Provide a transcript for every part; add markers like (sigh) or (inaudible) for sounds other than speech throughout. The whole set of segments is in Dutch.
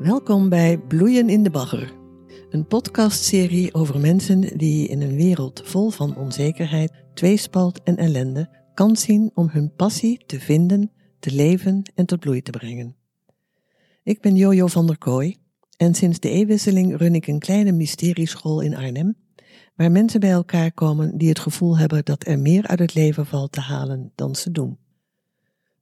Welkom bij Bloeien in de Bagger, een podcastserie over mensen die in een wereld vol van onzekerheid, tweespalt en ellende kans zien om hun passie te vinden, te leven en tot bloei te brengen. Ik ben Jojo van der Kooi en sinds de eeuwwisseling run ik een kleine mysterieschool in Arnhem, waar mensen bij elkaar komen die het gevoel hebben dat er meer uit het leven valt te halen dan ze doen.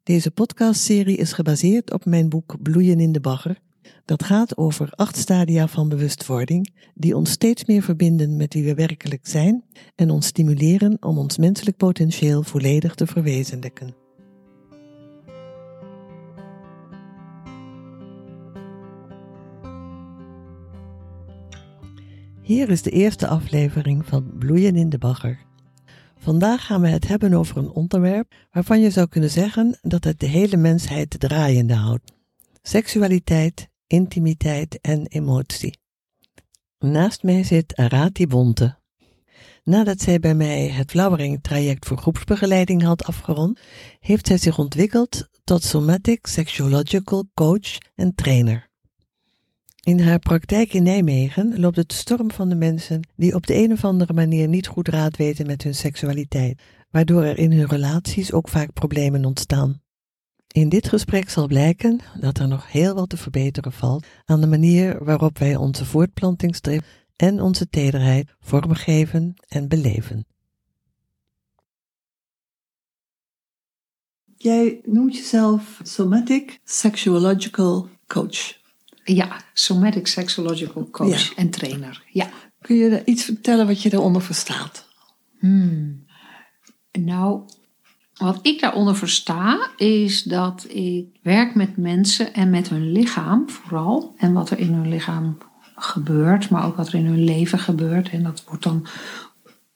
Deze podcastserie is gebaseerd op mijn boek Bloeien in de Bagger. Dat gaat over acht stadia van bewustwording die ons steeds meer verbinden met wie we werkelijk zijn en ons stimuleren om ons menselijk potentieel volledig te verwezenlijken. Hier is de eerste aflevering van Bloeien in de Bagger. Vandaag gaan we het hebben over een onderwerp waarvan je zou kunnen zeggen dat het de hele mensheid draaiende houdt. Seksualiteit, intimiteit en emotie. Naast mij zit Arati Bonte. Nadat zij bij mij het Flowering traject voor groepsbegeleiding had afgerond, heeft zij zich ontwikkeld tot somatic sexological coach en trainer. In haar praktijk in Nijmegen loopt het storm van de mensen die op de een of andere manier niet goed raad weten met hun seksualiteit, waardoor er in hun relaties ook vaak problemen ontstaan. In dit gesprek zal blijken dat er nog heel wat te verbeteren valt aan de manier waarop wij onze voortplantingsdrift en onze tederheid vormgeven en beleven. Jij noemt jezelf somatic sexuological coach. Ja, somatic sexological coach en trainer. Ja. Kun je iets vertellen wat je daaronder verstaat? Hmm. Nou, wat ik daaronder versta is dat ik werk met mensen en met hun lichaam vooral. En wat er in hun lichaam gebeurt, maar ook wat er in hun leven gebeurt. En dat wordt dan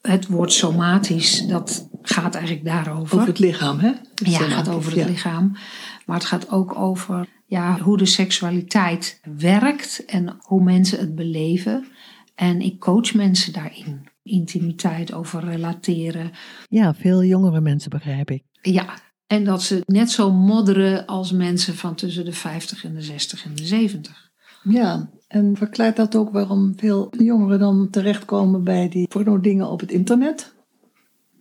het woord somatisch, dat gaat eigenlijk daarover. Over het lichaam, hè? ja, het gaat over het lichaam. Maar het gaat ook over ja, hoe de seksualiteit werkt en hoe mensen het beleven. En ik coach mensen daarin. Intimiteit, over relateren. Ja, veel jongere mensen begrijp ik. Ja, en dat ze net zo modderen als mensen van tussen de 50 en de 60 en de 70. Ja, en verklaart dat ook waarom veel jongeren dan terechtkomen bij die porno-dingen op het internet?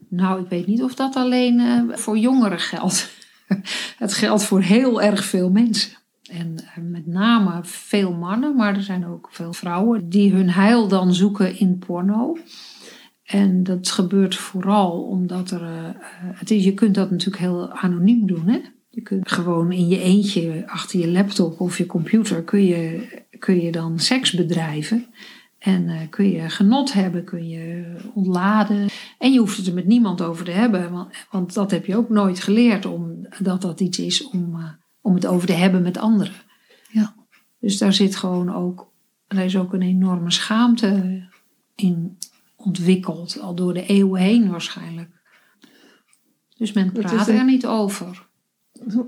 Nou, ik weet niet of dat alleen uh, voor jongeren geldt. (laughs) het geldt voor heel erg veel mensen. En eh, met name veel mannen, maar er zijn ook veel vrouwen die hun heil dan zoeken in porno. En dat gebeurt vooral omdat er. Uh, het is, je kunt dat natuurlijk heel anoniem doen. Hè? Je kunt gewoon in je eentje achter je laptop of je computer kun je, kun je dan seks bedrijven. En uh, kun je genot hebben, kun je ontladen. En je hoeft het er met niemand over te hebben, want, want dat heb je ook nooit geleerd, omdat dat iets is om, uh, om het over te hebben met anderen. Ja. Dus daar zit gewoon ook, er is ook een enorme schaamte in ontwikkeld, al door de eeuwen heen waarschijnlijk. Dus men praat er niet over.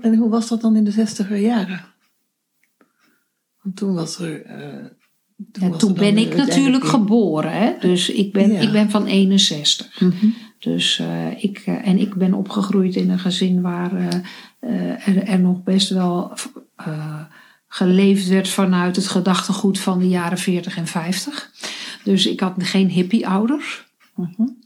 En hoe was dat dan in de zestiger jaren? Want toen was er. Uh, toen, ja, toen ben ik natuurlijk geboren, hè? dus ik ben, ja. ik ben van 61. Mm -hmm. Dus uh, ik, uh, en ik ben opgegroeid in een gezin waar er, er, nog best wel geleefd werd vanuit het gedachtegoed van de jaren 40 en 50. Dus ik had geen hippie-ouders. -hmm.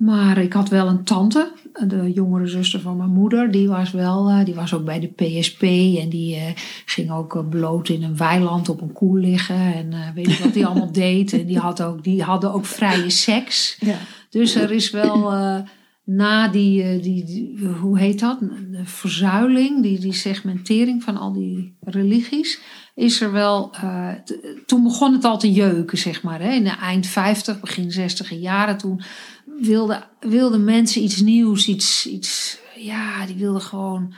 Maar ik had wel een tante, de jongere zuster van mijn moeder. Die was, wel, die was ook bij de PSP. En die uh, ging ook bloot in een weiland op een koe liggen. En uh, weet je wat die (laughs) allemaal deed. En die, had ook, die hadden ook vrije seks. Ja. Dus er is wel uh, na die, die, die, hoe heet dat? De verzuiling, die, die segmentering van al die religies is er wel. Uh, toen begon het al te jeuken, zeg maar. Hè? In de eind 50, begin 60 jaren. Toen wilden wilde mensen iets nieuws, iets. iets ja, die wilden gewoon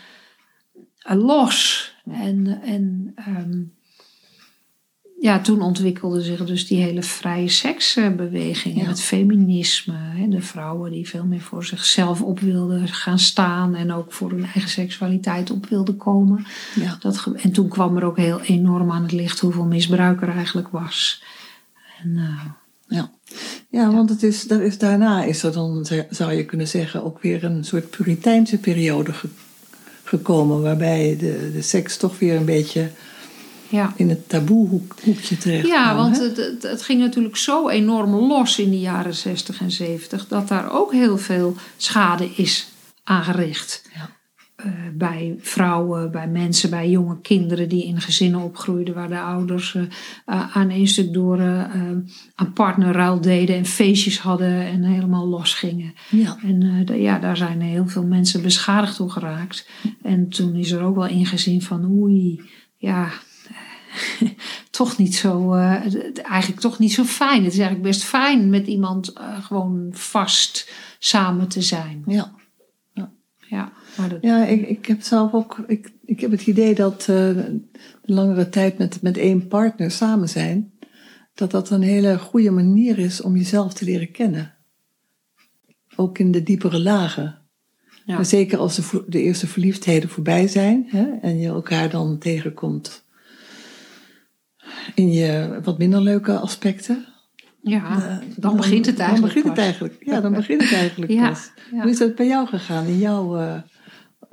uh, los. En, en um, ja, toen ontwikkelde zich dus die hele vrije seksbeweging. Ja. En het feminisme. Hè? De vrouwen die veel meer voor zichzelf op wilden gaan staan. En ook voor hun eigen seksualiteit op wilden komen. Ja. Dat, en toen kwam er ook heel enorm aan het licht hoeveel misbruik er eigenlijk was. En, uh, ja. ja, want het is, er is, daarna is er dan, zou je kunnen zeggen, ook weer een soort Puriteinse periode ge, gekomen. Waarbij de, de seks toch weer een beetje ja. in het taboehoekje terecht Ja, want het, het, het, ging natuurlijk zo enorm los in de jaren 60 en 70 dat daar ook heel veel schade is aangericht. Ja. Uh, bij vrouwen, bij mensen, bij jonge kinderen die in gezinnen opgroeiden waar de ouders uh, aan één stuk door uh, aan partnerruil deden en feestjes hadden en helemaal los gingen. Ja. En ja, daar zijn heel veel mensen beschadigd door geraakt. En toen is er ook wel ingezien van oei, ja, (laughs) toch niet zo, eigenlijk toch niet zo fijn. Het is eigenlijk best fijn met iemand gewoon vast samen te zijn. Ja. Ja, ja ik, ik heb zelf ook, ik, ik heb het idee dat uh, de langere tijd met, met één partner samen zijn, dat dat een hele goede manier is om jezelf te leren kennen. Ook in de diepere lagen. Ja. Maar zeker als de, de eerste verliefdheden voorbij zijn hè, en je elkaar dan tegenkomt in je wat minder leuke aspecten. Ja, uh, dan, begint het eigenlijk. Dan begint het eigenlijk. Ja, dan begint het eigenlijk (laughs) ja, pas. Hoe is dat bij jou gegaan in jouw uh,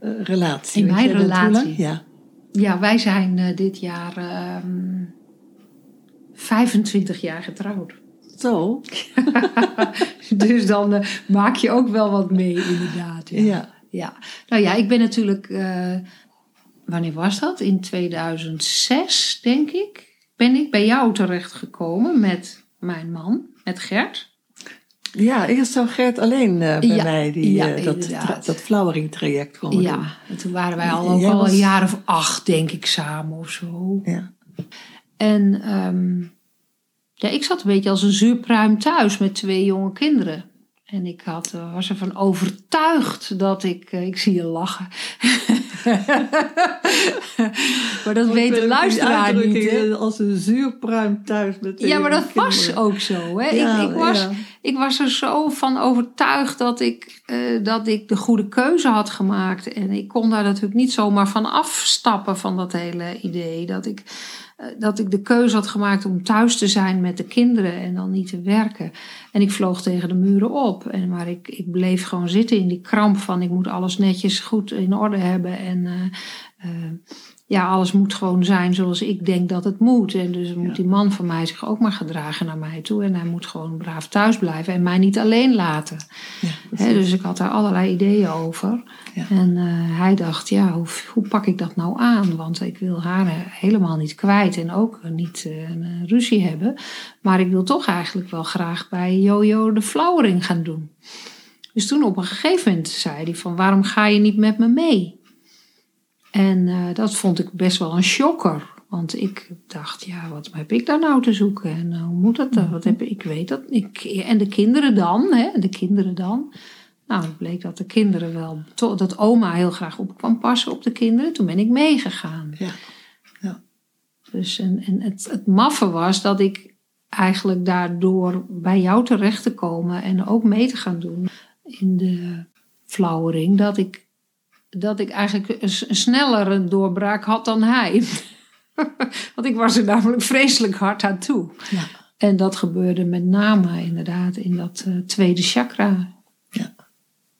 uh, relatie? In mijn relatie? Ja. Ja, wij zijn dit jaar 25 ehm, jaar getrouwd. Zo. (laughs) dus dan maak je ook wel wat mee, inderdaad. Ja. ja. ja. Nou ja, ik ben natuurlijk. wanneer was dat? In 2006, denk ik. Ben ik bij jou terechtgekomen met mijn man, met Gert. Ja, eerst zou Gert alleen uh, bij mij die, ja, uh, dat, tra dat flowering traject komen ja, doen. en toen waren wij al, ook al een jaar of acht, denk ik, samen of zo. Ja. En um, ja, ik zat een beetje als een zuurpruim thuis met twee jonge kinderen. En ik had, uh, was ervan overtuigd dat ik, ik zie je lachen. (laughs) maar dat weet de luisteraar niet. Hè? Als een zuurpruim thuis met Ja, maar dat was ook zo. Hè? ik, ik, was, ik was er zo van overtuigd dat ik, uh, dat ik de goede keuze had gemaakt. En ik kon daar natuurlijk niet zomaar van afstappen van dat hele idee. Dat ik eh, dat ik de keuze had gemaakt om thuis te zijn met de kinderen en dan niet te werken. En ik vloog tegen de muren op. En, maar ik, ik bleef gewoon zitten in die kramp van ik moet alles netjes goed in orde hebben. En uh, uh, ja, alles moet gewoon zijn zoals ik denk dat het moet. En dus moet die man van mij zich ook maar gedragen naar mij toe. En hij moet gewoon braaf thuis blijven en mij niet alleen laten. Ja, dus ik had daar allerlei ideeën over. Ja. En uh, hij dacht, ja, hoe, hoe, pak ik dat nou aan? Want ik wil haar helemaal niet kwijt en ook niet uh, een ruzie hebben. Maar ik wil toch eigenlijk wel graag bij Jojo de flowering gaan doen. Dus toen op een gegeven moment zei hij van, waarom ga je niet met me mee? En uh, dat vond ik best wel een shocker. Want ik dacht, ja, wat heb ik daar nou te zoeken? En uh, hoe moet dat dan? Wat heb ik, ik weet dat. Ik, en de kinderen dan, hè? De kinderen dan. Nou, het bleek dat de kinderen wel, dat oma heel graag op kwam passen op de kinderen. Toen ben ik meegegaan. Ja. ja. Dus en, en het, het maffe was dat ik eigenlijk daardoor bij jou terecht te komen en ook mee te gaan doen in de flowering, dat ik dat ik eigenlijk een, snellere doorbraak had dan hij. (laughs) Want ik was er namelijk vreselijk hard aan toe. Ja. En dat gebeurde met name inderdaad in dat uh, tweede chakra ja.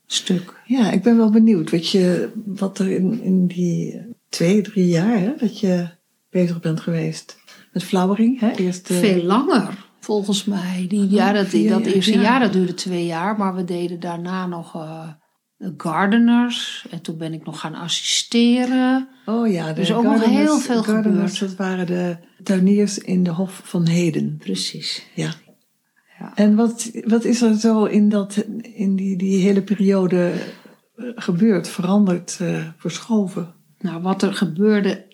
stuk. Ja, ik ben wel benieuwd wat, je, wat er in, in die twee, drie jaar hè, dat je bezig bent geweest met flowering. Hè? Eerst, uh... Veel langer, volgens mij. Die, ja, dat, dat eerste jaar dat duurde twee jaar, maar we deden daarna nog... Uh, gardeners. En toen ben ik nog gaan assisteren. Oh ja, de dus ook nog heel veel gardeners, gebeurd. Dat waren de tuiniers in de Hof van Heden. Precies. Ja. ja. En wat, wat is er zo in, dat, in die, die hele periode eh, gebeurd, veranderd, uh, verschoven? Nou, wat er gebeurde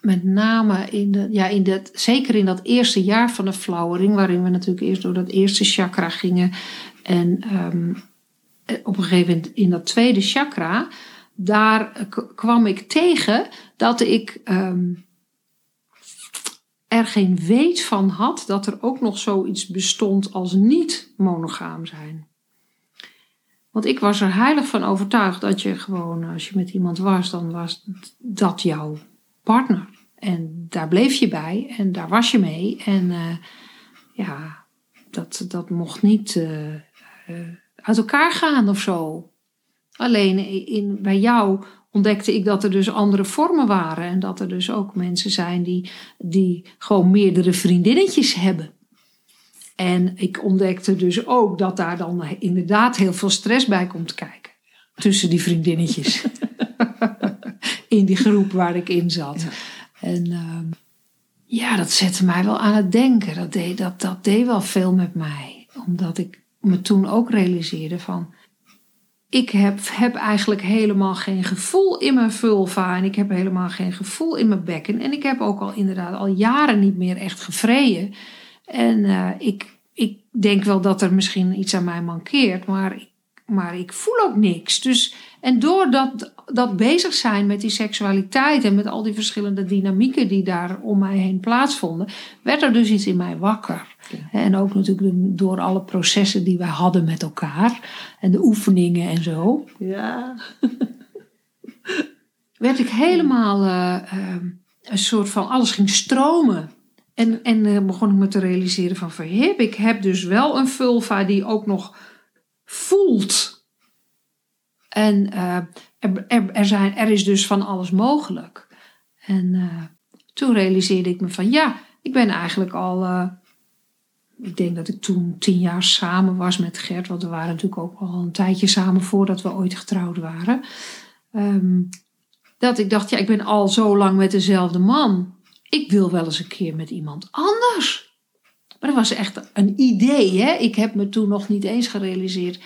met name in de, ja, in dat, zeker in dat eerste jaar van de flowering, waarin we natuurlijk eerst door dat eerste chakra gingen. En um, op een gegeven moment in dat tweede chakra, daar kwam ik tegen dat ik um, er geen weet van had dat er ook nog zoiets bestond als niet monogaam zijn. Want ik was er heilig van overtuigd dat je gewoon, als je met iemand was, dan was dat jouw partner. En daar bleef je bij en daar was je mee. En uh, ja, dat, dat mocht niet. Uh, uit elkaar gaan of zo. Alleen in, bij jou ontdekte ik dat er dus andere vormen waren. En dat er dus ook mensen zijn die, die gewoon meerdere vriendinnetjes hebben. En ik ontdekte dus ook dat daar dan inderdaad heel veel stress bij komt kijken. Tussen die vriendinnetjes. (laughs) in die groep waar ik in zat. En uh, ja, dat zette mij wel aan het denken. Dat deed, dat, dat deed wel veel met mij. Omdat ik me toen ook realiseerde van ik heb, heb eigenlijk helemaal geen gevoel in mijn vulva en ik heb helemaal geen gevoel in mijn bekken. En ik heb ook al inderdaad al jaren niet meer echt gevreden. En uh, ik, ik denk wel dat er misschien iets aan mij mankeert, maar, maar ik voel ook niks. Dus, en door dat, bezig zijn met die seksualiteit en met al die verschillende dynamieken die daar om mij heen plaatsvonden, werd er dus iets in mij wakker. En ook natuurlijk door alle processen die wij hadden met elkaar. En de oefeningen en zo. Ja. (laughs) werd ik helemaal uh, een soort van alles ging stromen. En, en uh, begon ik me te realiseren van verhip, ik heb dus wel een vulva die ook nog voelt. En uh, er, is dus van alles mogelijk. En toen realiseerde ik me van ja, ik ben eigenlijk al ik denk dat ik toen tien jaar samen was met Gert, want we waren natuurlijk ook al een tijdje samen voordat we ooit getrouwd waren. Um, dat ik dacht, ja, ik ben al zo lang met dezelfde man. Ik wil wel eens een keer met iemand anders. Maar dat was echt een idee. Hè? Ik heb me toen nog niet eens gerealiseerd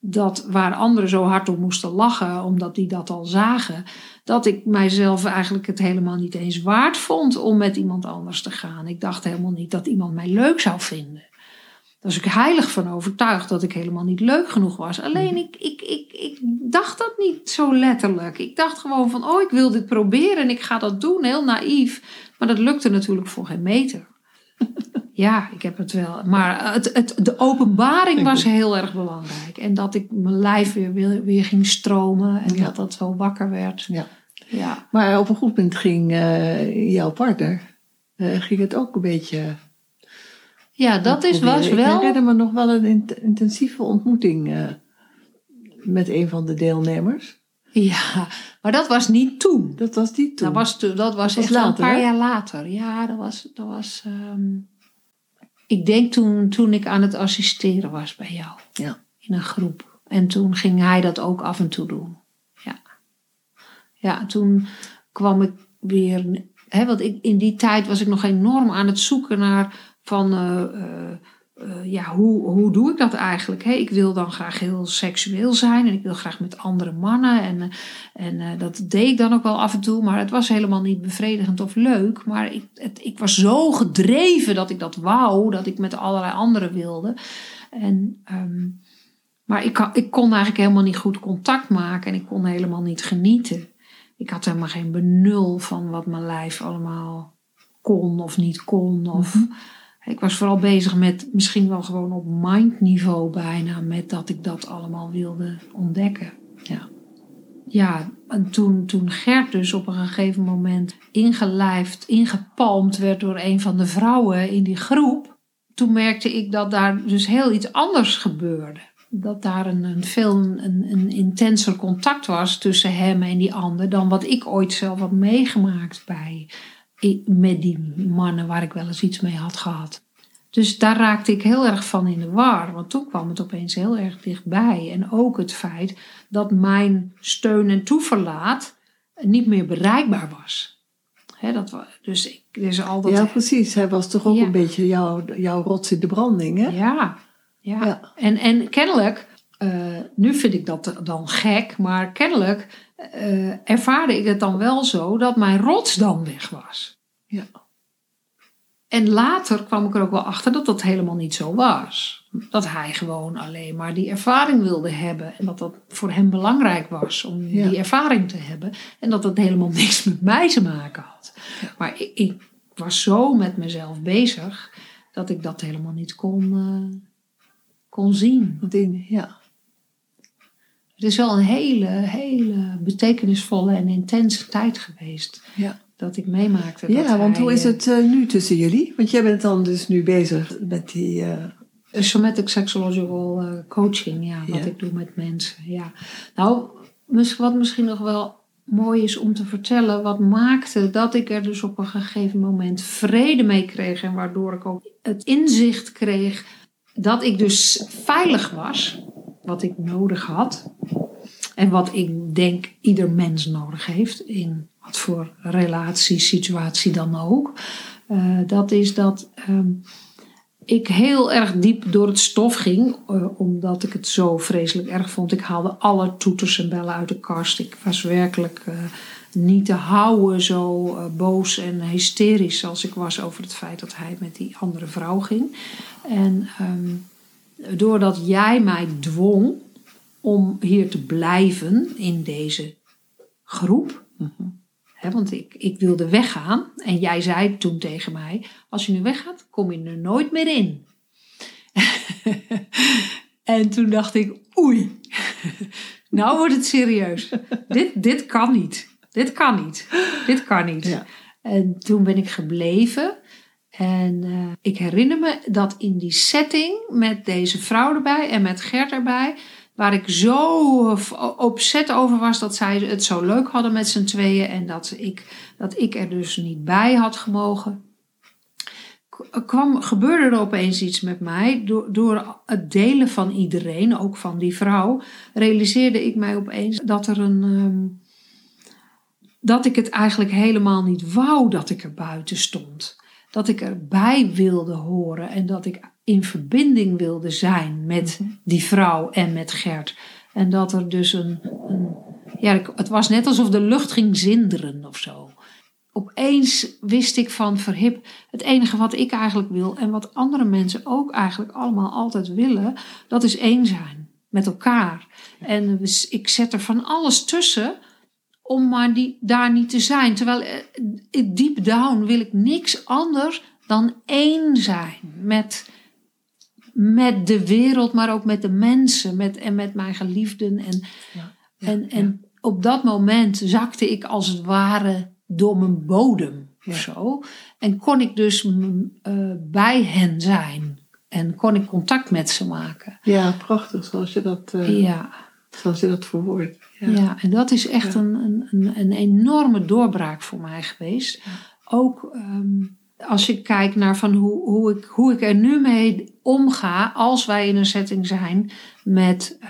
dat waar anderen zo hard om moesten lachen, omdat die dat al zagen, dat ik mijzelf eigenlijk het helemaal niet eens waard vond om met iemand anders te gaan. Ik dacht helemaal niet dat iemand mij leuk zou vinden. Daar was ik heilig van overtuigd dat ik helemaal niet leuk genoeg was. Alleen ik, ik, ik, ik dacht dat niet zo letterlijk. Ik dacht gewoon van, oh, ik wil dit proberen en ik ga dat doen, heel naïef. Maar dat lukte natuurlijk voor geen meter. (laughs) Ja, ik heb het wel. Maar het, het, de openbaring was heel erg belangrijk. En dat ik mijn lijf weer, weer, ging stromen en dat dat zo wakker werd. Ja. ja. Maar op een goed punt ging uh, jouw partner, uh, ging het ook een beetje. Ja, dat is, was wel. Ik herinner me nog wel een intensieve ontmoeting uh, met een van de deelnemers. Ja, maar dat was niet toen. Dat was niet toen. Dat was, dat was, dat was echt later, een paar hè? jaar later. Ja, dat was. Dat was um, ik denk toen, toen ik aan het assisteren was bij jou. Ja. In een groep. En toen ging hij dat ook af en toe doen. Ja. Ja, toen kwam ik weer. Hè, want ik, in die tijd was ik nog enorm aan het zoeken naar van. Uh, uh, uh, ja, hoe, hoe doe ik dat eigenlijk? Ik wil dan graag heel seksueel zijn en ik wil graag met andere mannen. En, en uh, dat deed ik dan ook wel af en toe, maar het was helemaal niet bevredigend of leuk. Maar ik, het, ik was zo gedreven dat ik dat wou, dat ik met allerlei anderen wilde. En, um, maar ik, ik kon eigenlijk helemaal niet goed contact maken en ik kon helemaal niet genieten. Ik had helemaal geen benul van wat mijn lijf allemaal kon of niet kon. Of, -hmm. Ik was vooral bezig met misschien wel gewoon op mindniveau bijna, met dat ik dat allemaal wilde ontdekken. Ja, ja en toen, toen Gert dus op een gegeven moment ingelijfd, ingepalmd werd door een van de vrouwen in die groep, toen merkte ik dat daar dus heel iets anders gebeurde. Dat daar een, een veel een, een intenser contact was tussen hem en die ander dan wat ik ooit zelf had meegemaakt bij met die mannen waar ik wel eens iets mee had gehad. Dus daar raakte ik heel erg van in de war, want toen kwam het opeens heel erg dichtbij. En ook het feit dat mijn steun en toeverlaat niet meer bereikbaar was. He, dat was dus ik, dus al dat, ja, precies. Hij was toch ook ja. een beetje jouw, jouw rots in de branding, hè? Ja, ja. ja. En, en kennelijk, uh, nu vind ik dat dan gek, maar kennelijk uh, ervaarde ik het dan wel zo dat mijn rots dan weg was. Ja. En later kwam ik er ook wel achter dat dat helemaal niet zo was. Dat hij gewoon alleen maar die ervaring wilde hebben. En dat dat voor hem belangrijk was om ja. die ervaring te hebben. En dat dat helemaal (laughs) niks met mij te maken had. Maar ik, ik, was zo met mezelf bezig dat ik dat helemaal niet kon, uh, kon zien. Ja. Het is wel een hele, hele betekenisvolle en intense tijd geweest. Ja dat ik meemaakte. Ja, dat want hij, hoe is het uh, nu tussen jullie? Want jij bent dan dus nu bezig met die... Uh... Somatic Sexological uh, Coaching, ja, wat ja. ik doe met mensen. Ja. Nou, wat misschien nog wel mooi is om te vertellen, wat maakte dat ik er dus op een gegeven moment vrede mee kreeg. En waardoor ik ook het inzicht kreeg dat ik dus veilig was, wat ik nodig had. En wat ik denk ieder mens nodig heeft, in wat voor relatie, situatie dan ook. Uh, dat is dat ehm, ik heel erg diep door het stof ging, uh, omdat ik het zo vreselijk erg vond. Ik haalde alle toeters en bellen uit de kast. Ik was werkelijk uh, niet te houden, zo boos en hysterisch als ik was over het feit dat hij met die andere vrouw ging. En um, doordat jij mij dwong om hier te blijven in deze groep. want ik, ik wilde weggaan. En jij zei toen tegen mij: Als je nu weggaat, kom je er nooit meer in. (laughs) en toen dacht ik: Oei, (laughs) nou wordt het serieus. dit, dit kan niet. Dit kan niet. Dit kan niet. Ja. En toen ben ik gebleven. En uh, ik herinner me dat in die setting met deze vrouw erbij en met Gert erbij, waar ik zo opzet over was dat zij het zo leuk hadden met z'n tweeën en dat ik, dat ik er dus niet bij had gemogen. Kwam, gebeurde er opeens iets met mij. Door, door het delen van iedereen, ook van die vrouw, realiseerde ik mij opeens dat er een. Um, dat ik het eigenlijk helemaal niet wou dat ik er buiten stond dat ik erbij wilde horen en dat ik in verbinding wilde zijn met mhm. die vrouw en met Gert. En dat er dus een, een ja, het was net alsof de lucht ging zinderen of zo. Opeens wist ik van verhip, het enige wat ik eigenlijk wil en wat andere mensen ook eigenlijk allemaal altijd willen, dat is één zijn met elkaar. En ik zet er van alles tussen om maar die, daar niet te zijn. Terwijl uh, deep down wil ik niks anders dan één zijn met, met de wereld, maar ook met de mensen met, en met mijn geliefden. En, ja, en, en op dat moment zakte ik als het ware door mijn bodem of zo. En kon ik dus uh, bij hen zijn. En kon ik contact met ze maken. Ja, prachtig zoals je dat, uh, ja. Zoals je dat verwoordt. Ja. en dat is echt een, een, een enorme doorbraak voor mij geweest. Ook um, als je kijkt naar van hoe, hoe, ik, hoe ik er nu mee omga als wij in een setting zijn met uh,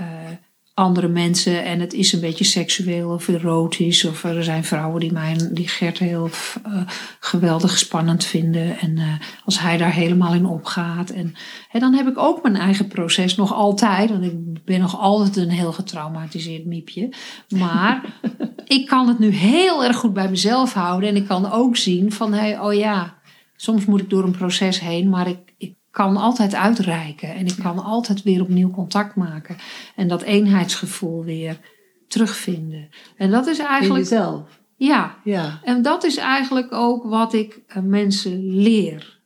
andere mensen en het is een beetje seksueel of erotisch. Of er zijn vrouwen die, mij, die Gert heel uh, geweldig spannend vinden. En uh, als hij daar helemaal in opgaat. En dan heb ik ook mijn eigen proces nog altijd. Want ik ben nog altijd een heel getraumatiseerd miepje. Maar (laughs) ik kan het nu heel erg goed bij mezelf houden. En ik kan ook zien van, hey, oh ja, soms moet ik door een proces heen. Maar ik, ik kan altijd uitreiken en ik kan altijd weer opnieuw contact maken en dat eenheidsgevoel weer terugvinden. En dat is eigenlijk. In jezelf. Ja. ja. En dat is eigenlijk ook wat ik eh, mensen leer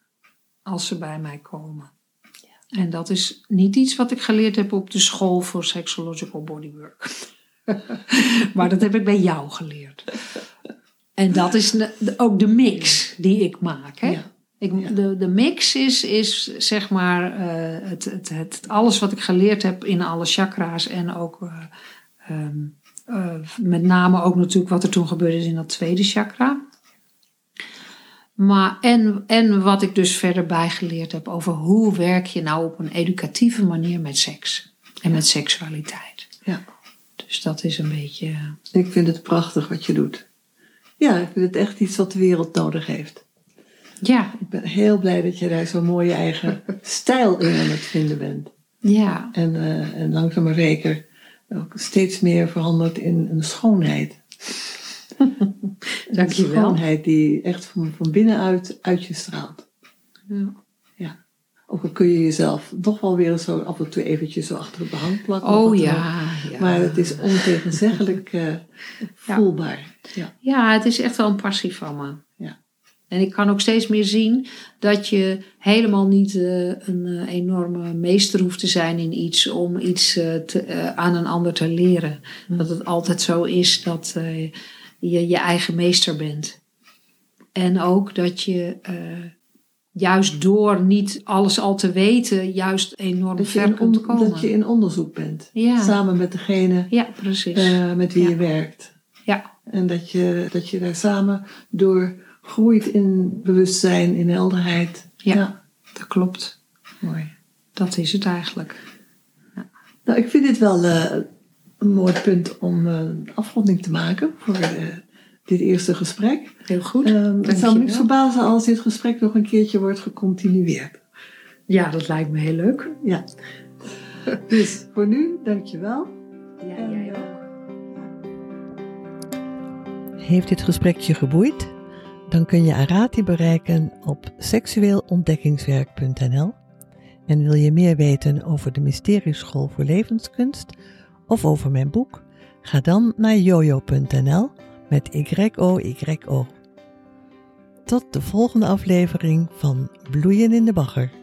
als ze bij mij komen. Ja. En dat is niet iets wat ik geleerd heb op de school voor sexological bodywork. (laughs) maar dat heb ik bij jou geleerd. En dat is ook de mix die ik maak. Hè? Ja. Ik, de, de mix is, is zeg maar uh, het, het, het, alles wat ik geleerd heb in alle chakra's en ook uh, um, uh, met name ook natuurlijk wat er toen gebeurde is in dat tweede chakra. Maar en, en wat ik dus verder bijgeleerd heb over hoe werk je nou op een educatieve manier met seks en met seksualiteit. Ja. Dus dat is een beetje. Ik vind het prachtig wat je doet. Ja, ik vind het echt iets wat de wereld nodig heeft. Ja. Ik ben heel blij dat je daar zo'n mooie eigen (laughs) stijl in aan het vinden bent. Ja. En, uh, en langzaam maar zeker ook steeds meer veranderd in een schoonheid. (laughs) Dank je wel. Een schoonheid die echt van, van binnenuit uit je straalt. Ja. ja. Ook al kun je jezelf toch wel weer zo af en toe eventjes zo achter het behang plakken. Oh ja, ja, Maar het is ontegenzeggelijk (laughs) uh, voelbaar. Ja. ja, het is echt wel een passie van me. En ik kan ook steeds meer zien dat je helemaal niet uh, een uh, enorme meester hoeft te zijn in iets om iets uh, te, aan een ander te leren. Mm. Dat het altijd zo is dat je je eigen meester bent. En ook dat je juist door niet alles al te weten, juist enorm ver kunt komen. Dat je in onderzoek bent. Ja. Samen met degene ja, precies. met wie je werkt. Ja. En dat je, dat je daar samen door groeit in bewustzijn, in helderheid. Ja, dat klopt. Mooi. Dat is het eigenlijk. Ja. Nou, ik vind dit wel uh, een mooi punt om uh, afronding te maken voor uh, dit eerste gesprek. Heel goed. Um, het zou me niet verbazen als dit gesprek nog een keertje wordt gecontinueerd. Ja, dat lijkt me heel leuk. Ja. dus voor nu, dankjewel. Ja, en, jij ook. Heeft dit gesprekje geboeid? Dan kun je Arati bereiken op seksueelontdekkingswerk.nl. En wil je meer weten over de Mysterieschool voor Levenskunst of over mijn boek? Ga dan naar jojo.nl met Y-O-Y-O. Tot de volgende aflevering van Bloeien in de Bagger.